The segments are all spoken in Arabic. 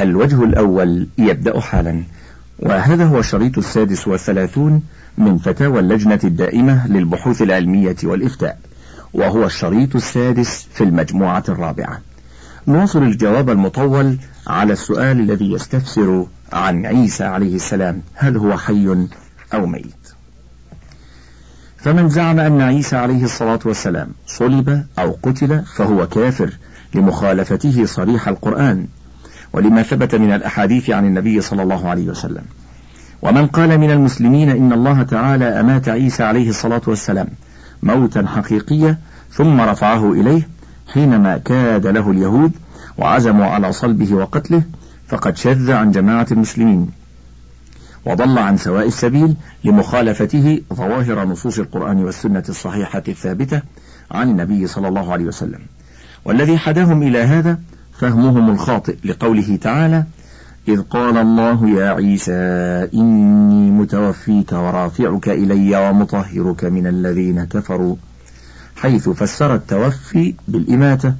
الوجه الأول يبدأ حالا. وهذا هو الشريط السادس والثلاثون من فتاوى اللجنة الدائمة للبحوث العلمية والإفتاء. وهو الشريط السادس في المجموعة الرابعة. نواصل الجواب المطول على السؤال الذي يستفسر عن عيسى عليه السلام. هل هو حي أو ميت؟ فمن زعم أن عيسى عليه الصلاة والسلام صلب أو قتل فهو كافر لمخالفته صريح القرآن. ولما ثبت من الأحاديث عن النبي صلى الله عليه وسلم. ومن قال من المسلمين إن الله تعالى أمات عيسى عليه الصلاة والسلام موتا حقيقيا ثم رفعه إليه حينما كاد له اليهود وعزموا على صلبه وقتله فقد شذ عن جماعة المسلمين. وضل عن سواء السبيل لمخالفته ظواهر نصوص القرآن والسنة الصحيحة الثابتة عن النبي صلى الله عليه وسلم. والذي حداهم إلى هذا فهمهم الخاطئ لقوله تعالى إذ قال الله يا عيسى إني متوفيك ورافعك إلي ومطهرك من الذين كفروا حيث فسر التوفي بالإماتة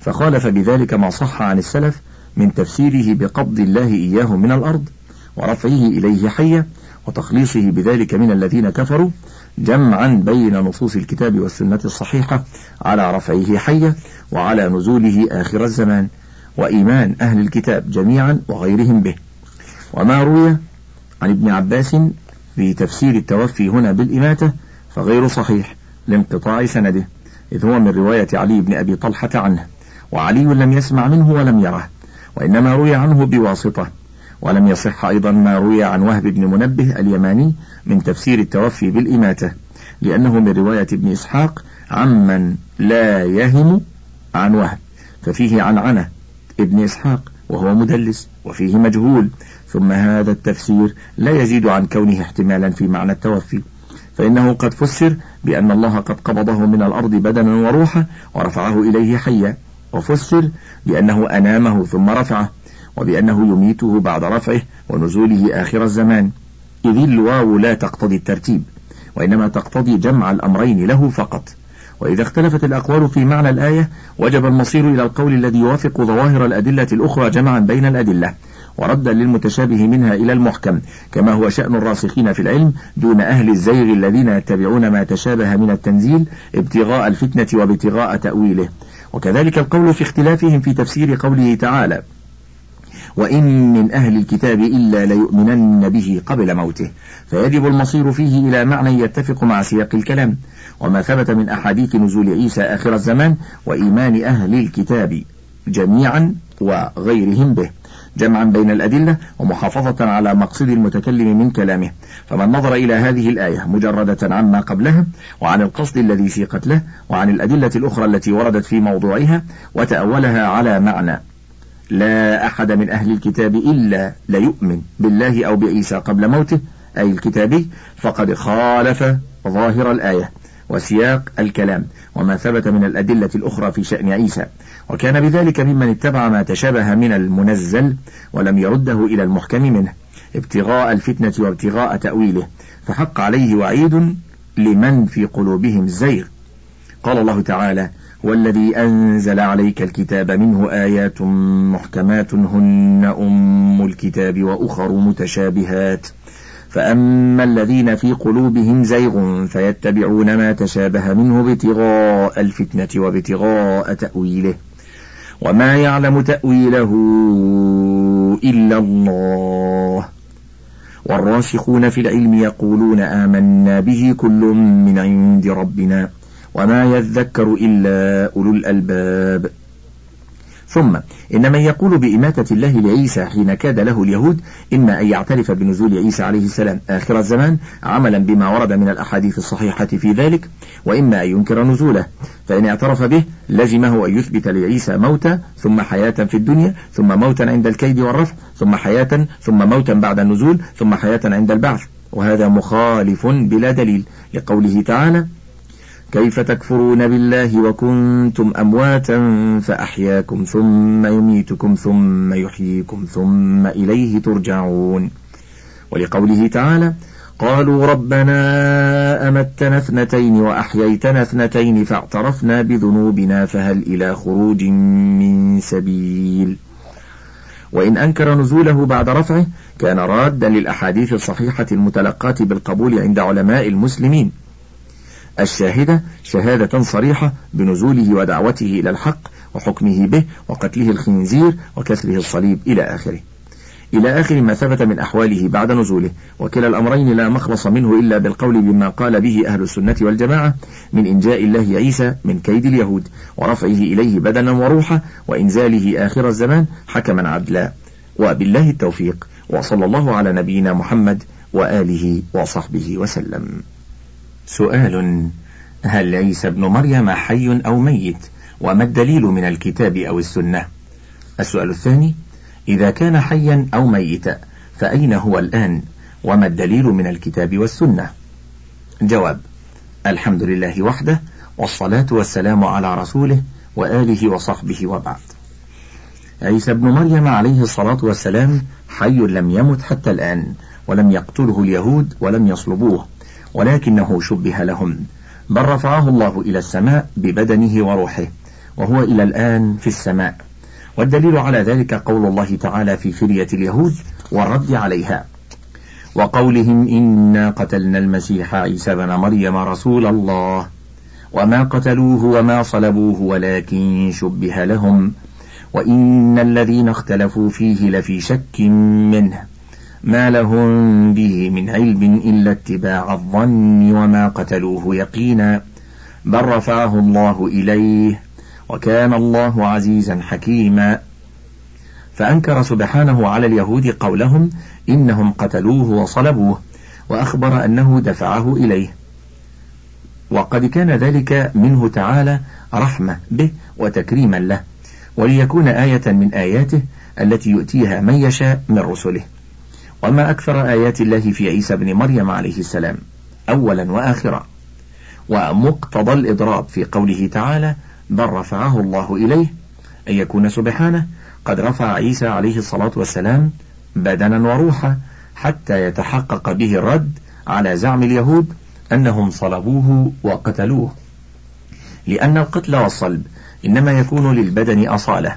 فخالف بذلك ما صح عن السلف من تفسيره بقبض الله إياه من الأرض ورفعه إليه حيا وتخليصه بذلك من الذين كفروا جمعا بين نصوص الكتاب والسنة الصحيحة على رفعه حيا وعلى نزوله آخر الزمان وإيمان أهل الكتاب جميعا وغيرهم به. وما روي عن ابن عباس في تفسير التوفي هنا بالإماتة فغير صحيح لانقطاع سنده إذ هو من رواية علي بن أبي طلحة عنه وعلي لم يسمع منه ولم يره وإنما روي عنه بواسطة. ولم يصح أيضا ما روي عن وهب بن منبه اليماني من تفسير التوفي بالإماتة لأنه من رواية ابن إسحاق عمن لا يهم عن وهب ففيه عن عنه ابن إسحاق وهو مدلس وفيه مجهول ثم هذا التفسير لا يزيد عن كونه احتمالا في معنى التوفي فإنه قد فسر بأن الله قد قبضه من الأرض بدنا وروحا ورفعه إليه حيا وفسر بأنه أنامه ثم رفعه. وبأنه يميته بعد رفعه ونزوله آخر الزمان. إذ الواو لا تقتضي الترتيب وإنما تقتضي جمع الأمرين له فقط. وإذا اختلفت الأقوال في معنى الآية وجب المصير إلى القول الذي يوافق ظواهر الأدلة الأخرى جمعا بين الأدلة وردا للمتشابه منها إلى المحكم كما هو شأن الراسخين في العلم دون أهل الزيغ الذين يتبعون ما تشابه من التنزيل ابتغاء الفتنة وابتغاء تأويله. وكذلك القول في اختلافهم في تفسير قوله تعالى وإن من أهل الكتاب إلا ليؤمنن به قبل موته. فيجب المصير فيه إلى معنى يتفق مع سياق الكلام. وما ثبت من أحاديث نزول عيسى آخر الزمان وإيمان أهل الكتاب جميعا وغيرهم به. جمعا بين الأدلة ومحافظة على مقصد المتكلم من كلامه. فمن نظر إلى هذه الآية مجردة عما قبلها وعن القصد الذي سيقت له وعن الأدلة الأخرى التي وردت في موضوعها وتأولها على معنى لا أحد من أهل الكتاب إلا ليؤمن بالله أو بعيسى قبل موته أي الكتابي فقد خالف ظاهر الآية وسياق الكلام وما ثبت من الأدلة الأخرى في شأن عيسى. وكان بذلك ممن اتبع ما تشابه من المنزل ولم يرده إلى المحكم منه ابتغاء الفتنة وابتغاء تأويله فحق عليه وعيد لمن في قلوبهم زيغ. قال الله تعالى والذي أنزل عليك الكتاب منه آيات محكمات هن أم الكتاب وأخر متشابهات. فأما الذين في قلوبهم زيغ فيتبعون ما تشابه منه ابتغاء الفتنة وابتغاء تأويله. وما يعلم تأويله إلا الله. والراسخون في العلم يقولون آمنا به كل من عند ربنا. وما يذكر إلا أولو الألباب. ثم إن من يقول بإماتة الله لعيسى حين كاد له اليهود إما أن يعترف بنزول عيسى عليه السلام آخر الزمان عملا بما ورد من الأحاديث الصحيحة في ذلك وإما أن ينكر نزوله فإن اعترف به لزمه أن يثبت لعيسى موتا ثم حياة في الدنيا ثم موتا عند الكيد والرفع ثم حياة ثم موتا بعد النزول ثم حياة عند البعث. وهذا مخالف بلا دليل لقوله تعالى كيف تكفرون بالله وكنتم أمواتا فأحياكم ثم يميتكم ثم يحييكم ثم إليه ترجعون. ولقوله تعالى قالوا ربنا أمتنا اثنتين وأحييتنا اثنتين فاعترفنا بذنوبنا فهل إلى خروج من سبيل؟ وإن أنكر نزوله بعد رفعه كان رادا للأحاديث الصحيحة المتلقاة بالقبول عند علماء المسلمين. الشاهدة شهادة صريحة بنزوله ودعوته إلى الحق وحكمه به وقتله الخنزير وكسره الصليب إلى آخره. إلى آخر ما ثبت من أحواله بعد نزوله وكلا الأمرين لا مخلص منه إلا بالقول بما قال به أهل السنة والجماعة من إنجاء الله عيسى من كيد اليهود ورفعه إليه بدنا وروحا وإنزاله آخر الزمان حكما عدلا. وبالله التوفيق وصلى الله على نبينا محمد وآله وصحبه وسلم. سؤال هل عيسى ابن مريم حي أو ميت؟ وما الدليل من الكتاب أو السنة؟ السؤال الثاني إذا كان حيا أو ميتا فأين هو الآن؟ وما الدليل من الكتاب والسنة؟ جواب الحمد لله وحده والصلاة والسلام على رسوله وآله وصحبه وبعد. عيسى ابن مريم عليه الصلاة والسلام حي لم يمت حتى الآن ولم يقتله اليهود ولم يصلبوه. ولكنه شبه لهم. بل رفعه الله إلى السماء ببدنه وروحه وهو إلى الآن في السماء. والدليل على ذلك قول الله تعالى في فرية اليهود والرد عليها. وقولهم إنا قتلنا المسيح عيسى بن مريم رسول الله وما قتلوه وما صلبوه ولكن شبه لهم. وإن الذين اختلفوا فيه لفي شك منه. ما لهم به من علم إلا اتباع الظن وما قتلوه يقينا. بل رفعه الله إليه وكان الله عزيزا حكيما. فأنكر سبحانه على اليهود قولهم إنهم قتلوه وصلبوه وأخبر أنه دفعه إليه. وقد كان ذلك منه تعالى رحمة به وتكريما له وليكون آية من آياته التي يؤتيها من يشاء من رسله. وما أكثر آيات الله في عيسى بن مريم عليه السلام أولا وآخرا. ومقتضى الإضراب في قوله تعالى بل رفعه الله إليه أن يكون سبحانه. قد رفع عيسى عليه الصلاة والسلام بدنا وروحا حتى يتحقق به الرد على زعم اليهود أنهم صلبوه وقتلوه. لأن القتل والصلب إنما يكون للبدن أصالة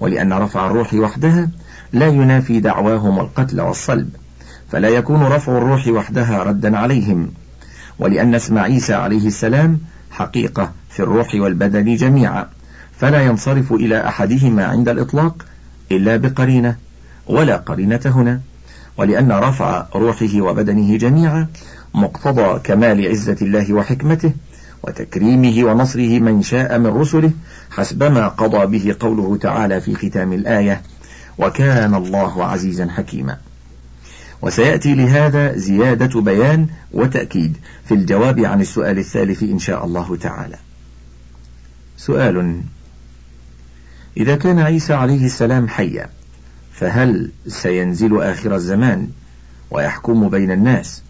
ولأن رفع الروح وحدها لا ينافي دعواهم القتل والصلب فلا يكون رفع الروح وحدها ردا عليهم. ولأن اسم عيسى عليه السلام حقيقة في الروح والبدن جميعا فلا ينصرف إلى أحدهما عند الإطلاق إلا بقرينة ولا قرينة هنا. ولأن رفع روحه وبدنه جميعا مقتضى كمال عزة الله وحكمته وتكريمه ونصره من شاء من رسله حسبما قضى به قوله تعالى في ختام الآية. وكان الله عزيزا حكيما. وسيأتي لهذا زيادة بيان وتأكيد في الجواب عن السؤال الثالث إن شاء الله تعالى. سؤال إذا كان عيسى عليه السلام حيا فهل سينزل آخر الزمان ويحكم بين الناس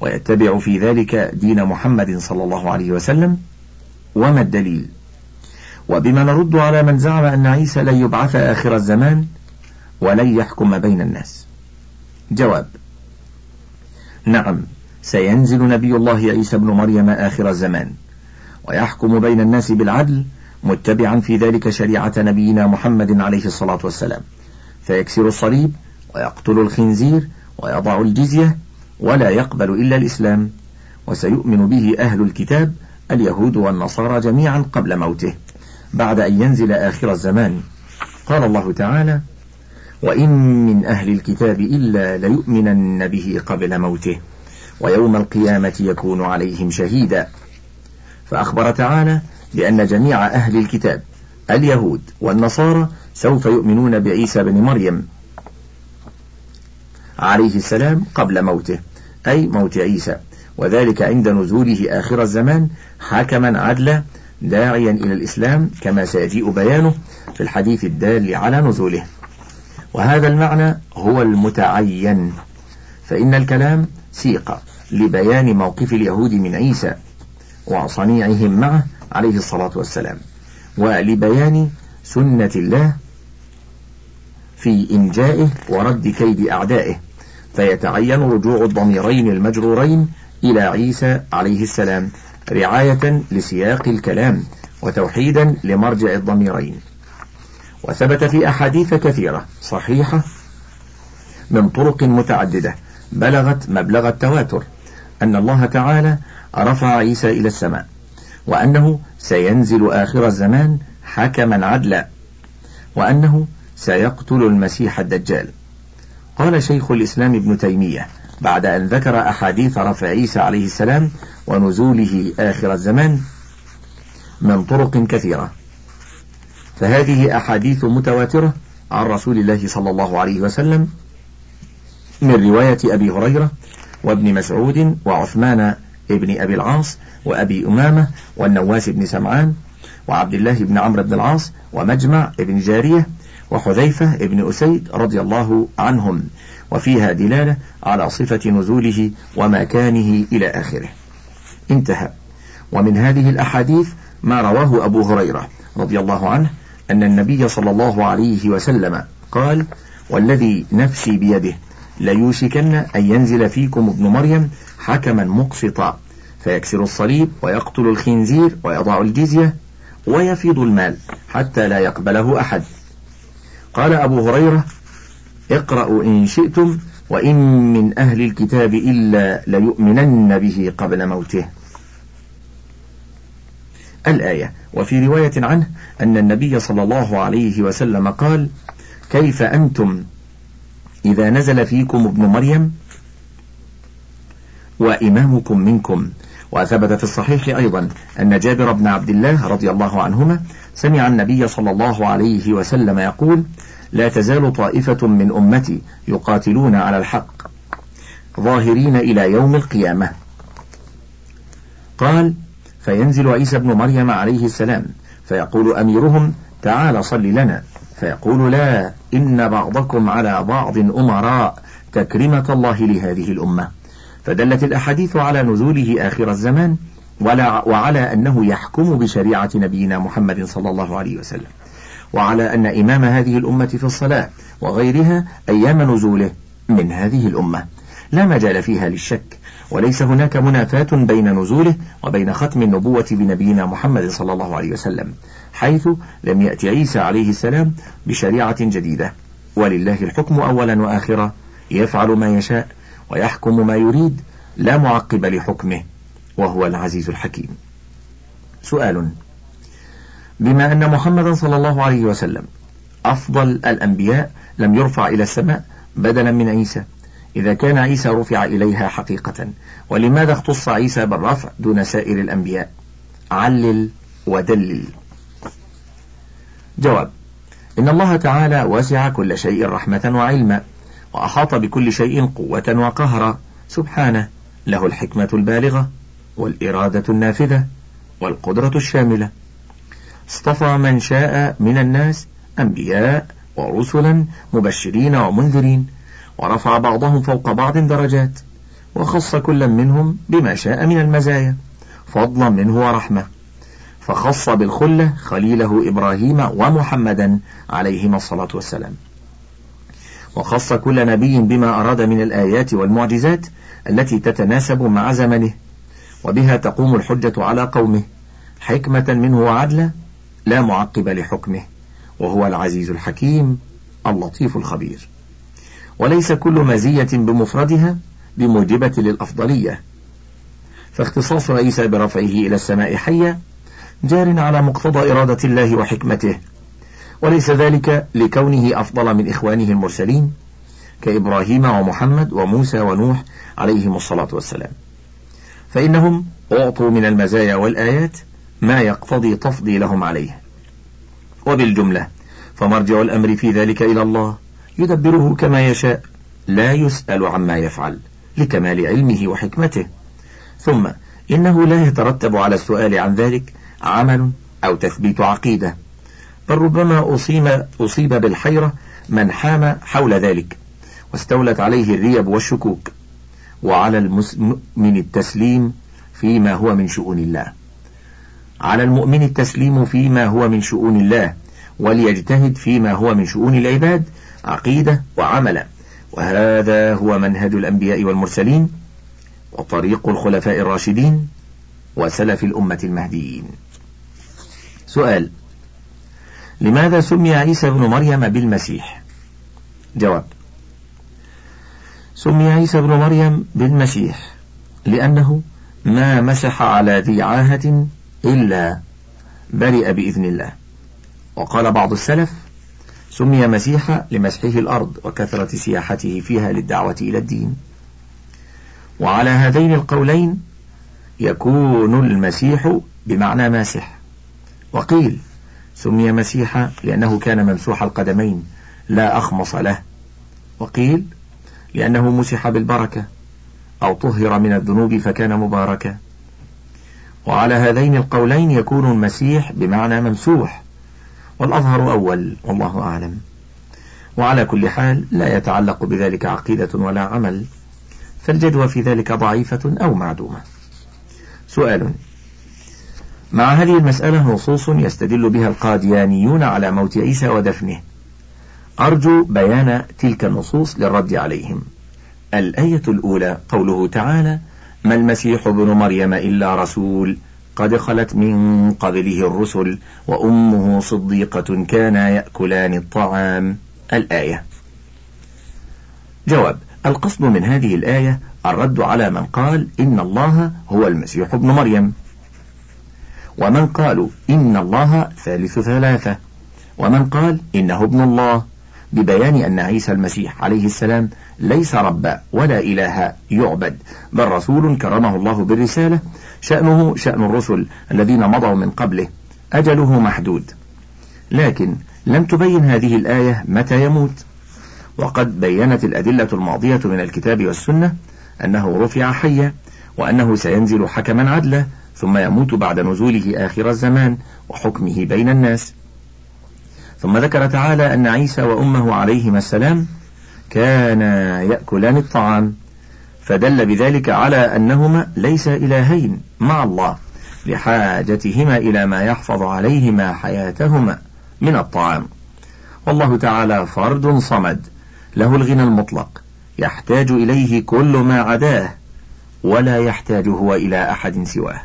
ويتبع في ذلك دين محمد صلى الله عليه وسلم؟ وما الدليل؟ وبما نرد على من زعم أن عيسى لن يبعث آخر الزمان ولن يحكم بين الناس. جواب نعم سينزل نبي الله عيسى بن مريم آخر الزمان ويحكم بين الناس بالعدل متبعا في ذلك شريعة نبينا محمد عليه الصلاة والسلام. فيكسر الصليب ويقتل الخنزير ويضع الجزية ولا يقبل إلا الإسلام وسيؤمن به أهل الكتاب اليهود والنصارى جميعا قبل موته بعد أن ينزل آخر الزمان. قال الله تعالى وإن من أهل الكتاب إلا ليؤمنن به قبل موته ويوم القيامة يكون عليهم شهيدا. فأخبر تعالى بأن جميع أهل الكتاب اليهود والنصارى سوف يؤمنون بعيسى بن مريم عليه السلام قبل موته أي موت عيسى. وذلك عند نزوله آخر الزمان حكما عدلا داعيا إلى الإسلام كما سيجيء بيانه في الحديث الدال على نزوله. وهذا المعنى هو المتعين. فإن الكلام سيق لبيان موقف اليهود من عيسى وصنيعهم معه عليه الصلاة والسلام ولبيان سنة الله في إنجائه ورد كيد أعدائه فيتعين رجوع الضميرين المجرورين إلى عيسى عليه السلام رعاية لسياق الكلام وتوحيدا لمرجع الضميرين. وثبت في أحاديث كثيرة صحيحة من طرق متعددة بلغت مبلغ التواتر أن الله تعالى رفع عيسى إلى السماء وأنه سينزل آخر الزمان حكما عدلا وأنه سيقتل المسيح الدجال. قال شيخ الإسلام ابن تيمية بعد أن ذكر أحاديث رفع عيسى عليه السلام ونزوله آخر الزمان من طرق كثيرة. فهذه أحاديث متواترة عن رسول الله صلى الله عليه وسلم من رواية أبي هريرة وابن مسعود وعثمان ابن أبي العاص وأبي أمامة والنواس بن سمعان وعبد الله بن عمرو بن العاص ومجمع بن جارية وحذيفة بن أسيد رضي الله عنهم وفيها دلالة على صفة نزوله ومكانه إلى آخره. انتهى. ومن هذه الأحاديث ما رواه أبو هريرة رضي الله عنه أن النبي صلى الله عليه وسلم قال والذي نفسي بيده ليوشكن أن ينزل فيكم ابن مريم حكما مقسطا فيكسر الصليب ويقتل الخنزير ويضع الجزية ويفيض المال حتى لا يقبله أحد. قال أبو هريرة اقرأوا إن شئتم وإن من أهل الكتاب إلا ليؤمنن به قبل موته. الآية. وفي رواية عنه أن النبي صلى الله عليه وسلم قال كيف أنتم إذا نزل فيكم ابن مريم؟ وإمامكم منكم. وثبت في الصحيح أيضا أن جابر بن عبد الله رضي الله عنهما سمع النبي صلى الله عليه وسلم يقول لا تزال طائفة من أمتي يقاتلون على الحق ظاهرين إلى يوم القيامة. قال فينزل عيسى بن مريم عليه السلام فيقول أميرهم تعال صل لنا. فيقول لا إن بعضكم على بعض أمراء تكرمة الله لهذه الأمة. فدلت الأحاديث على نزوله آخر الزمان وعلى أنه يحكم بشريعة نبينا محمد صلى الله عليه وسلم. وعلى أن إمام هذه الأمة في الصلاة وغيرها أيام نزوله من هذه الأمة. لا مجال فيها للشك. وليس هناك منافاة بين نزوله وبين ختم النبوة بنبينا محمد صلى الله عليه وسلم حيث لم يأتي عيسى عليه السلام بشريعة جديدة. ولله الحكم أولا وآخرا يفعل ما يشاء ويحكم ما يريد لا معقب لحكمه وهو العزيز الحكيم. سؤال بما أن محمدا صلى الله عليه وسلم أفضل الأنبياء لم يرفع إلى السماء بدلا من عيسى إذا كان عيسى رفع إليها حقيقة. ولماذا اختص عيسى بالرفع دون سائر الأنبياء؟ علل ودلل. جواب إن الله تعالى وسع كل شيء رحمة وعلما وأحاط بكل شيء قوة وقهرا. سبحانه له الحكمة البالغة والإرادة النافذة والقدرة الشاملة. اصطفى من شاء من الناس أنبياء ورسلا مبشرين ومنذرين. ورفع بعضهم فوق بعض درجات وخص كلا منهم بما شاء من المزايا فضلا منه ورحمة. فخص بالخلة خليله إبراهيم ومحمدا عليهما الصلاة والسلام. وخص كل نبي بما أراد من الآيات والمعجزات التي تتناسب مع زمنه وبها تقوم الحجة على قومه حكمة منه وعدلا لا معقب لحكمه وهو العزيز الحكيم اللطيف الخبير. وليس كل مزية بمفردها بموجبة للأفضلية. فاختصاص عيسى برفعه إلى السماء حيا جار على مقتضى إرادة الله وحكمته. وليس ذلك لكونه أفضل من إخوانه المرسلين كإبراهيم ومحمد وموسى ونوح عليهم الصلاة والسلام. فإنهم أعطوا من المزايا والآيات ما يقتضي تفضيلهم عليه. وبالجملة فمرجع الأمر في ذلك إلى الله يدبره كما يشاء. لا يسأل عما يفعل لكمال علمه وحكمته. ثم إنه لا يترتب على السؤال عن ذلك عمل أو تثبيت عقيدة. بل ربما أصيب, أصيب بالحيرة من حام حول ذلك واستولت عليه الريب والشكوك. وعلى المؤمن التسليم فيما هو من شؤون الله. على المؤمن التسليم فيما هو من شؤون الله. وليجتهد فيما هو من شؤون العباد عقيدة وعملا. وهذا هو منهج الأنبياء والمرسلين وطريق الخلفاء الراشدين وسلف الأمة المهديين. سؤال لماذا سمي عيسى بن مريم بالمسيح؟ جواب سمي عيسى بن مريم بالمسيح لأنه ما مسح على ذي عاهة إلا برئ بإذن الله. وقال بعض السلف سمي مسيحا لمسحه الأرض وكثرة سياحته فيها للدعوة إلى الدين. وعلى هذين القولين يكون المسيح بمعنى ماسح. وقيل سمي مسيحا لأنه كان ممسوح القدمين لا أخمص له. وقيل لأنه مسح بالبركة أو طهر من الذنوب فكان مباركا. وعلى هذين القولين يكون المسيح بمعنى ممسوح. والأظهر أول والله أعلم. وعلى كل حال لا يتعلق بذلك عقيدة ولا عمل فالجدوى في ذلك ضعيفة أو معدومة. سؤال مع هذه المسألة نصوص يستدل بها القاديانيون على موت عيسى ودفنه. أرجو بيان تلك النصوص للرد عليهم. الآية الأولى قوله تعالى ما المسيح ابن مريم إلا رسول. قد خلت من قبله الرسل وأمه صديقة كانا يأكلان الطعام. الآية. جواب. القصد من هذه الآية الرد على من قال إن الله هو المسيح ابن مريم. ومن قالوا إن الله ثالث ثلاثة. ومن قال إنه ابن الله. ببيان أن عيسى المسيح عليه السلام ليس ربا ولا إله يعبد بل رسول كرمه الله بالرسالة شأنه شأن الرسل الذين مضوا من قبله أجله محدود. لكن لم تبين هذه الآية متى يموت. وقد بينت الأدلة الماضية من الكتاب والسنة أنه رفع حيا وأنه سينزل حكما عدلا ثم يموت بعد نزوله آخر الزمان وحكمه بين الناس. ثم ذكر تعالى أن عيسى وأمه عليهما السلام كانا يأكلان الطعام. فدل بذلك على أنهما ليس إلهين مع الله لحاجتهما إلى ما يحفظ عليهما حياتهما من الطعام. والله تعالى فرد صمد له الغنى المطلق يحتاج إليه كل ما عداه ولا يحتاج هو إلى أحد سواه.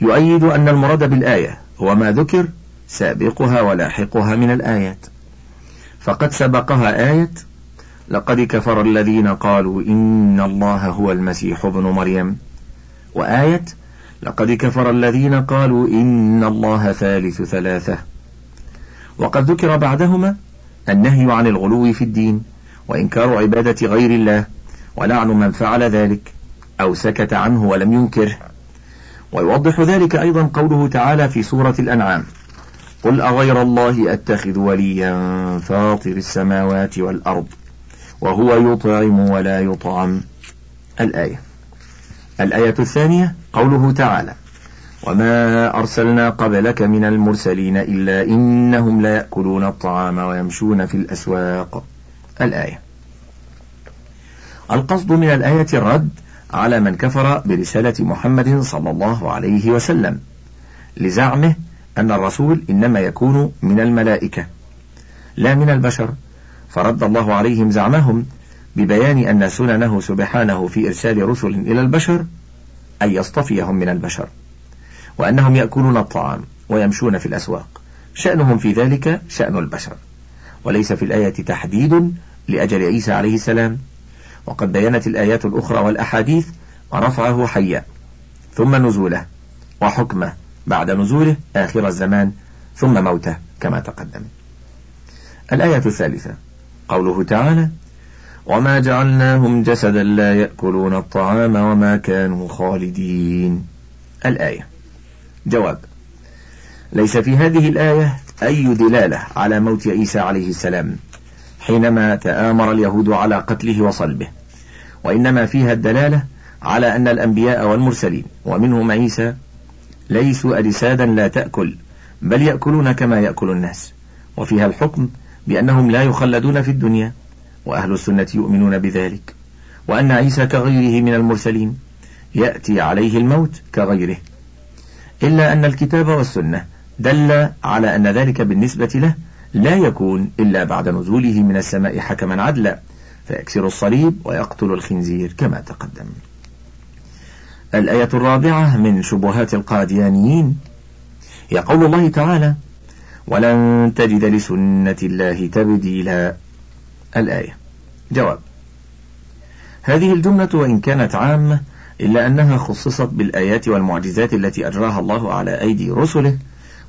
يؤيد أن المراد بالآية هو ما ذكر سابقها ولاحقها من الآيات. فقد سبقها آية لقد كفر الذين قالوا إن الله هو المسيح ابن مريم. وآية لقد كفر الذين قالوا إن الله ثالث ثلاثة. وقد ذكر بعدهما النهي عن الغلو في الدين وإنكار عبادة غير الله ولعن من فعل ذلك أو سكت عنه ولم ينكره. ويوضح ذلك أيضا قوله تعالى في سورة الأنعام قل أغير الله أتخذ وليا فاطر السماوات والأرض وهو يطعم ولا يطعم. الآية. الآية الثانية قوله تعالى وما أرسلنا قبلك من المرسلين إلا إنهم لا يأكلون الطعام ويمشون في الأسواق. الآية. القصد من الآية الرد على من كفر برسالة محمد صلى الله عليه وسلم لزعمه أن الرسول إنما يكون من الملائكة لا من البشر. فرد الله عليهم زعمهم ببيان أن سننه سبحانه في إرسال رسل إلى البشر أن يصطفيهم من البشر وأنهم يأكلون الطعام ويمشون في الأسواق. شأنهم في ذلك شأن البشر. وليس في الآية تحديد لأجل عيسى عليه السلام وقد بينت الآيات الأخرى والأحاديث رفعه حيا ثم نزوله وحكمه بعد نزوله آخر الزمان ثم موته كما تقدم. الآية الثالثة قوله تعالى وما جعلناهم جسدا لا يأكلون الطعام وما كانوا خالدين. الآية. جواب. ليس في هذه الآية أي دلالة على موت عيسى عليه السلام حينما تآمر اليهود على قتله وصلبه. وإنما فيها الدلالة على أن الأنبياء والمرسلين ومنهم عيسى ليسوا أجسادا لا تأكل بل يأكلون كما يأكل الناس. وفيها الحكم بأنهم لا يخلدون في الدنيا وأهل السنة يؤمنون بذلك. وأن عيسى كغيره من المرسلين يأتي عليه الموت كغيره. إلا أن الكتاب والسنة دل على أن ذلك بالنسبة له لا يكون إلا بعد نزوله من السماء حكما عدلا فيكسر الصليب ويقتل الخنزير كما تقدم. الآية الرابعة من شبهات القاديانيين. هي قول الله تعالى ولن تجد لسنة الله تبديلا. الآية. جواب. هذه الجملة وإن كانت عامة إلا أنها خصصت بالآيات والمعجزات التي أجراها الله على أيدي رسله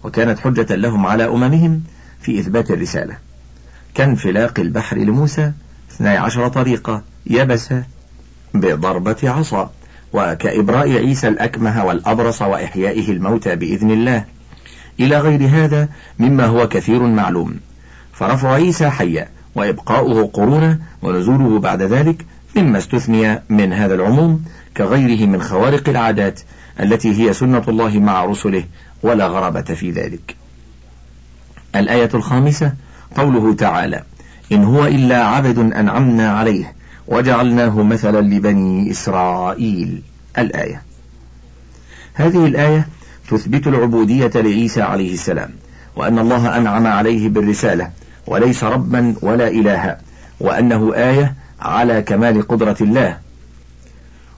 وكانت حجة لهم على أممهم في إثبات الرسالة. كانفلاق البحر لموسى 12 طريقة يبسة بضربة عصا وكإبراء عيسى الأكمه والأبرص وإحيائه الموتى بإذن الله. إلى غير هذا مما هو كثير معلوم فرفع عيسى حيا وإبقاؤه قرونا ونزوله بعد ذلك مما استثني من هذا العموم كغيره من خوارق العادات التي هي سنة الله مع رسله ولا غرابة في ذلك. الآية الخامسة قوله تعالى: إن هو إلا عبد أنعمنا عليه وجعلناه مثلا لبني إسرائيل. الآية. هذه الآية تثبت العبودية لعيسى عليه السلام، وأن الله أنعم عليه بالرسالة، وليس ربا ولا إلها، وأنه آية على كمال قدرة الله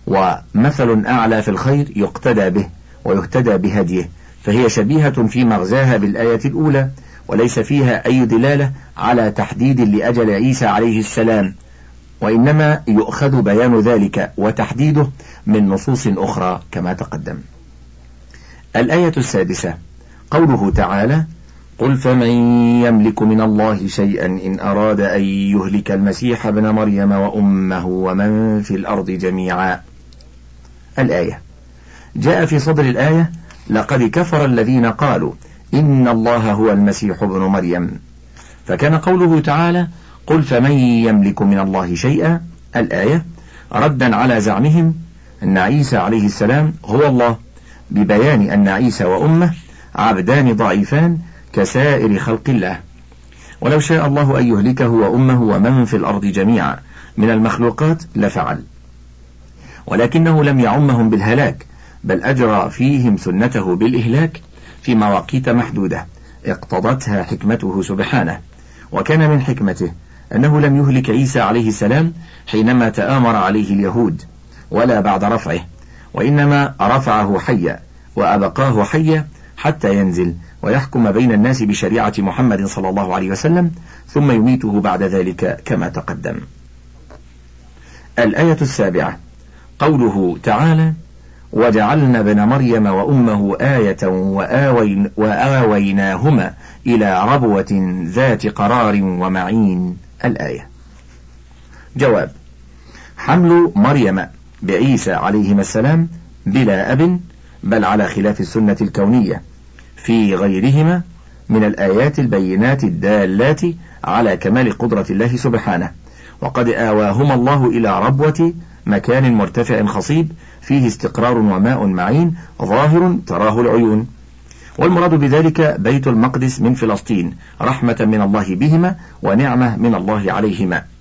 ومثل أعلى في الخير يقتدى به ويهتدى بهديه فهي شبيهة في مغزاها بالآية الأولى وليس فيها أي دلالة على تحديد لأجل عيسى عليه السلام وإنما يؤخذ بيان ذلك وتحديده من نصوص أخرى كما تقدم. الآية السادسة. قوله تعالى: قل فمن يملك من الله شيئا إن أراد أن يهلك المسيح ابن مريم وأمه ومن في الأرض جميعا. الآية. جاء في صدر الآية لقد كفر الذين قالوا إن الله هو المسيح ابن مريم. فكان قوله تعالى قل فمن يملك من الله شيئا؟ الآية ردا على زعمهم أن عيسى عليه السلام هو الله ببيان أن عيسى وأمه عبدان ضعيفان كسائر خلق الله. ولو شاء الله أن يهلكه وأمه ومن في الأرض جميعا من المخلوقات لفعل. ولكنه لم يعمهم بالهلاك بل أجرى فيهم سنته بالإهلاك في مواقيت محدودة اقتضتها حكمته سبحانه. وكان من حكمته أنه لم يهلك عيسى عليه السلام حينما تآمر عليه اليهود ولا بعد رفعه. وإنما رفعه حيا وأبقاه حيا حتى ينزل ويحكم بين الناس بشريعة محمد صلى الله عليه وسلم ثم يميته بعد ذلك كما تقدم. الآية السابعة قوله تعالى: وجعلنا ابن مريم وأمه آية وآوين وآويناهما إلى ربوة ذات قرار ومعين الآية. جواب: حمل مريم بعيسى عليهما السلام بلا أب بل على خلاف السنة الكونية في غيرهما من الآيات البينات الدالات على كمال قدرة الله سبحانه. وقد آواهما الله إلى ربوة مكان مرتفع خصيب فيه استقرار وماء معين ظاهر تراه العيون. والمراد بذلك بيت المقدس من فلسطين رحمة من الله بهما ونعمة من الله عليهما.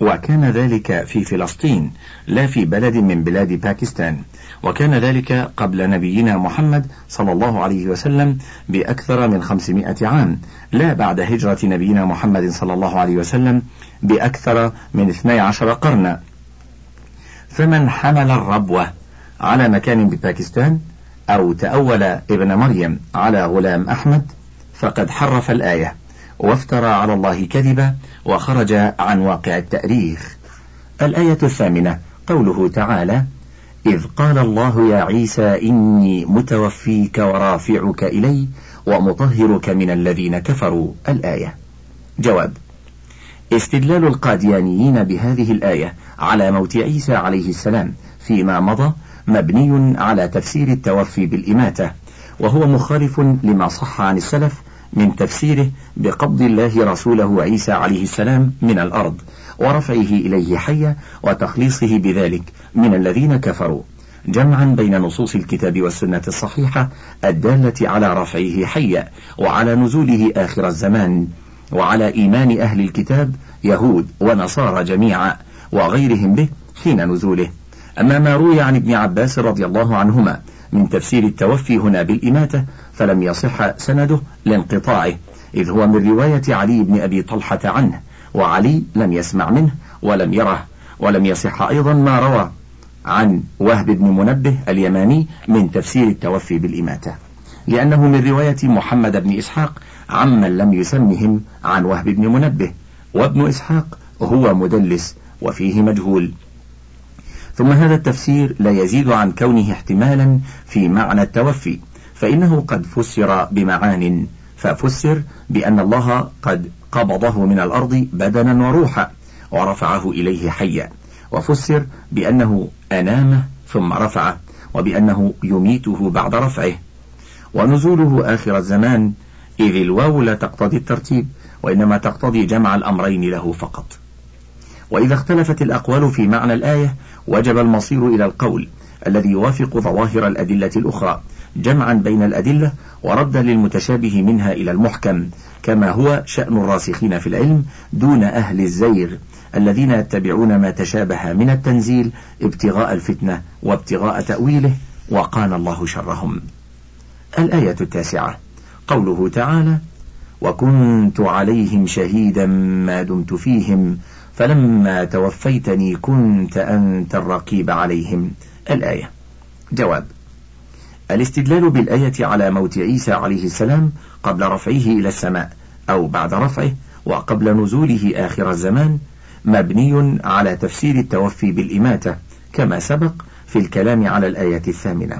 وكان ذلك في فلسطين لا في بلد من بلاد باكستان. وكان ذلك قبل نبينا محمد صلى الله عليه وسلم بأكثر من خمسمائة عام لا بعد هجرة نبينا محمد صلى الله عليه وسلم بأكثر من اثني عشر قرنا. فمن حمل الربوة على مكان بباكستان أو تأول ابن مريم على غلام أحمد فقد حرف الآية. وافترى على الله كذبا وخرج عن واقع التأريخ. الآية الثامنة قوله تعالى إذ قال الله يا عيسى إني متوفيك ورافعك إلي ومطهرك من الذين كفروا. الآية. جواب استدلال القاديانيين بهذه الآية على موت عيسى عليه السلام فيما مضى مبني على تفسير التوفي بالإماتة وهو مخالف لما صح عن السلف من تفسيره بقبض الله رسوله عيسى عليه السلام من الأرض ورفعه إليه حيا وتخليصه بذلك من الذين كفروا. جمعا بين نصوص الكتاب والسنة الصحيحة الدالة على رفعه حيا وعلى نزوله آخر الزمان وعلى إيمان أهل الكتاب يهود ونصارى جميعا وغيرهم به حين نزوله. أما ما روي عن ابن عباس رضي الله عنهما من تفسير التوفي هنا بالإماتة فلم يصح سنده لانقطاعه إذ هو من رواية علي بن أبي طلحة عنه وعلي لم يسمع منه ولم يره ولم يصح أيضا ما روى عن وهب بن منبه اليماني من تفسير التوفي بالإماتة لأنه من رواية محمد بن إسحاق عمن لم يسمهم عن وهب بن منبه وابن إسحاق هو مدلس وفيه مجهول. ثم هذا التفسير لا يزيد عن كونه احتمالا في معنى التوفي. فإنه قد فسر بمعان ففسر بأن الله قد قبضه من الأرض بدنا وروحا ورفعه إليه حيا وفسر بأنه أنامه ثم رفعه وبأنه يميته بعد رفعه. ونزوله آخر الزمان إذ الواو لا تقتضي الترتيب وإنما تقتضي جمع الأمرين له فقط. وإذا اختلفت الأقوال في معنى الآية وجب المصير إلى القول الذي يوافق ظواهر الأدلة الأخرى جمعا بين الأدلة وردا للمتشابه منها إلى المحكم كما هو شأن الراسخين في العلم دون أهل الزير الذين يتبعون ما تشابه من التنزيل ابتغاء الفتنة وابتغاء تأويله وقان الله شرهم. الآية التاسعة قوله تعالى: وكنت عليهم شهيدا ما دمت فيهم فلما توفيتني كنت أنت الرقيب عليهم. الآية. جواب: الاستدلال بالآية على موت عيسى عليه السلام قبل رفعه إلى السماء أو بعد رفعه وقبل نزوله آخر الزمان مبني على تفسير التوفي بالإماتة كما سبق في الكلام على الآية الثامنة.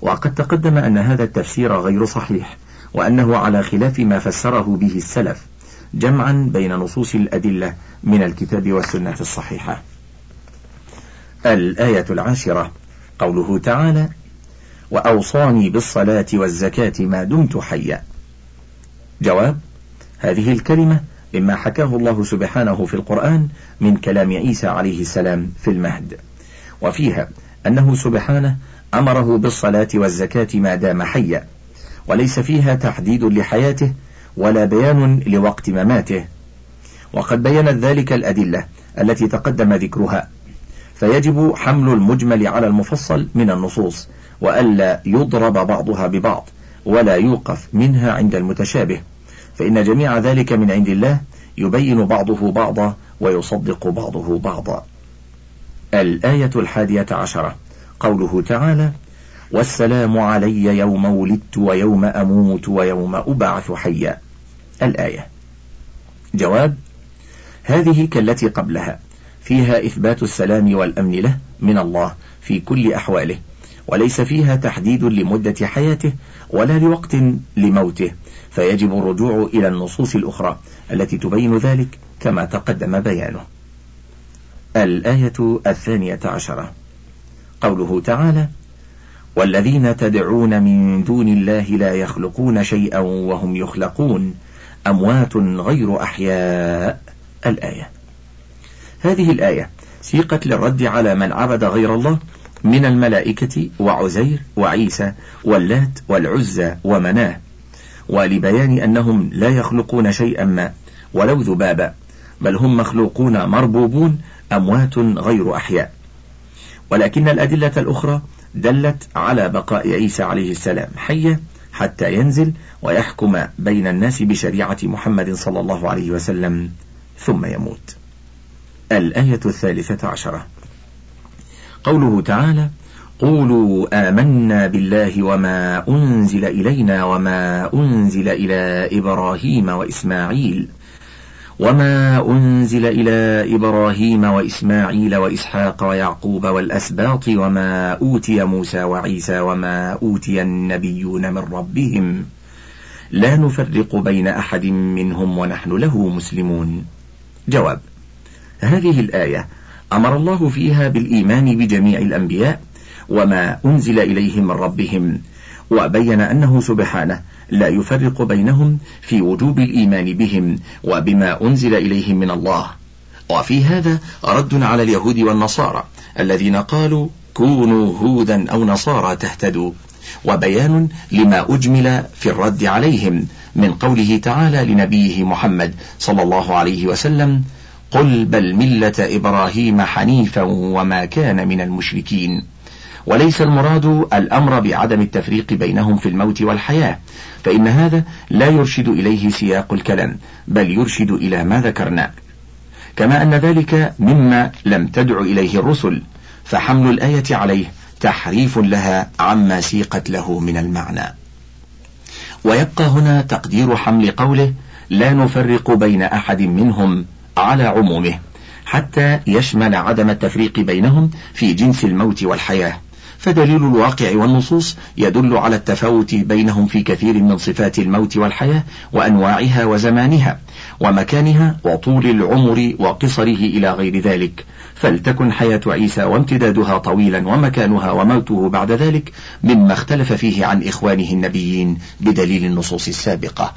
وقد تقدم أن هذا التفسير غير صحيح وأنه على خلاف ما فسره به السلف جمعا بين نصوص الأدلة من الكتاب والسنة الصحيحة. الآية العاشرة قوله تعالى وأوصاني بالصلاة والزكاة ما دمت حيا. جواب هذه الكلمة مما حكاه الله سبحانه في القرآن من كلام عيسى عليه السلام في المهد. وفيها أنه سبحانه أمره بالصلاة والزكاة ما دام حيا وليس فيها تحديد لحياته ولا بيان لوقت مماته. وقد بينت ذلك الأدلة التي تقدم ذكرها. فيجب حمل المجمل على المفصل من النصوص وألا يضرب بعضها ببعض ولا يوقف منها عند المتشابه. فإن جميع ذلك من عند الله يبين بعضه بعضا ويصدق بعضه بعضا. الآية الحادية عشرة. قوله تعالى والسلام علي يوم ولدت ويوم أموت ويوم أبعث حيا. الآية. جواب هذه كالتي قبلها. فيها إثبات السلام والأمن له من الله في كل أحواله. وليس فيها تحديد لمدة حياته ولا لوقت لموته فيجب الرجوع إلى النصوص الأخرى التي تبين ذلك كما تقدم بيانه. الآية الثانية عشرة قوله تعالى: والذين تدعون من دون الله لا يخلقون شيئا وهم يخلقون أموات غير أحياء الآية. هذه الآية سيقت للرد على من عبد غير الله من الملائكة وعزير وعيسى واللات والعزى ومناه ولبيان أنهم لا يخلقون شيئا ما ولو ذبابا بل هم مخلوقون مربوبون أموات غير أحياء ولكن الأدلة الأخرى دلت على بقاء عيسى عليه السلام حيا حتى ينزل ويحكم بين الناس بشريعة محمد صلى الله عليه وسلم ثم يموت. الآية الثالثة عشرة قوله تعالى: قولوا آمنا بالله وما أنزل إلينا وما أنزل إلى إبراهيم وإسماعيل وما أنزل إلى إبراهيم وإسماعيل وإسحاق ويعقوب والأسباط وما أوتي موسى وعيسى وما أوتي النبيون من ربهم لا نفرق بين أحد منهم ونحن له مسلمون. جواب: هذه الآية أمر الله فيها بالإيمان بجميع الأنبياء وما أنزل إليهم من ربهم وبين أنه سبحانه لا يفرق بينهم في وجوب الإيمان بهم وبما أنزل إليهم من الله. وفي هذا رد على اليهود والنصارى الذين قالوا كونوا هودا أو نصارى تهتدوا. وبيان لما أجمل في الرد عليهم من قوله تعالى لنبيه محمد صلى الله عليه وسلم قل بل ملة إبراهيم حنيفا وما كان من المشركين. وليس المراد الأمر بعدم التفريق بينهم في الموت والحياة فإن هذا لا يرشد إليه سياق الكلام بل يرشد إلى ما ذكرنا. كما أن ذلك مما لم تدع إليه الرسل فحمل الآية عليه تحريف لها عما سيقت له من المعنى. ويبقى هنا تقدير حمل قوله لا نفرق بين أحد منهم على عمومه حتى يشمل عدم التفريق بينهم في جنس الموت والحياة. فدليل الواقع والنصوص يدل على التفاوت بينهم في كثير من صفات الموت والحياة وأنواعها وزمانها ومكانها وطول العمر وقصره إلى غير ذلك. فلتكن حياة عيسى وامتدادها طويلا ومكانها وموته بعد ذلك مما اختلف فيه عن إخوانه النبيين بدليل النصوص السابقة.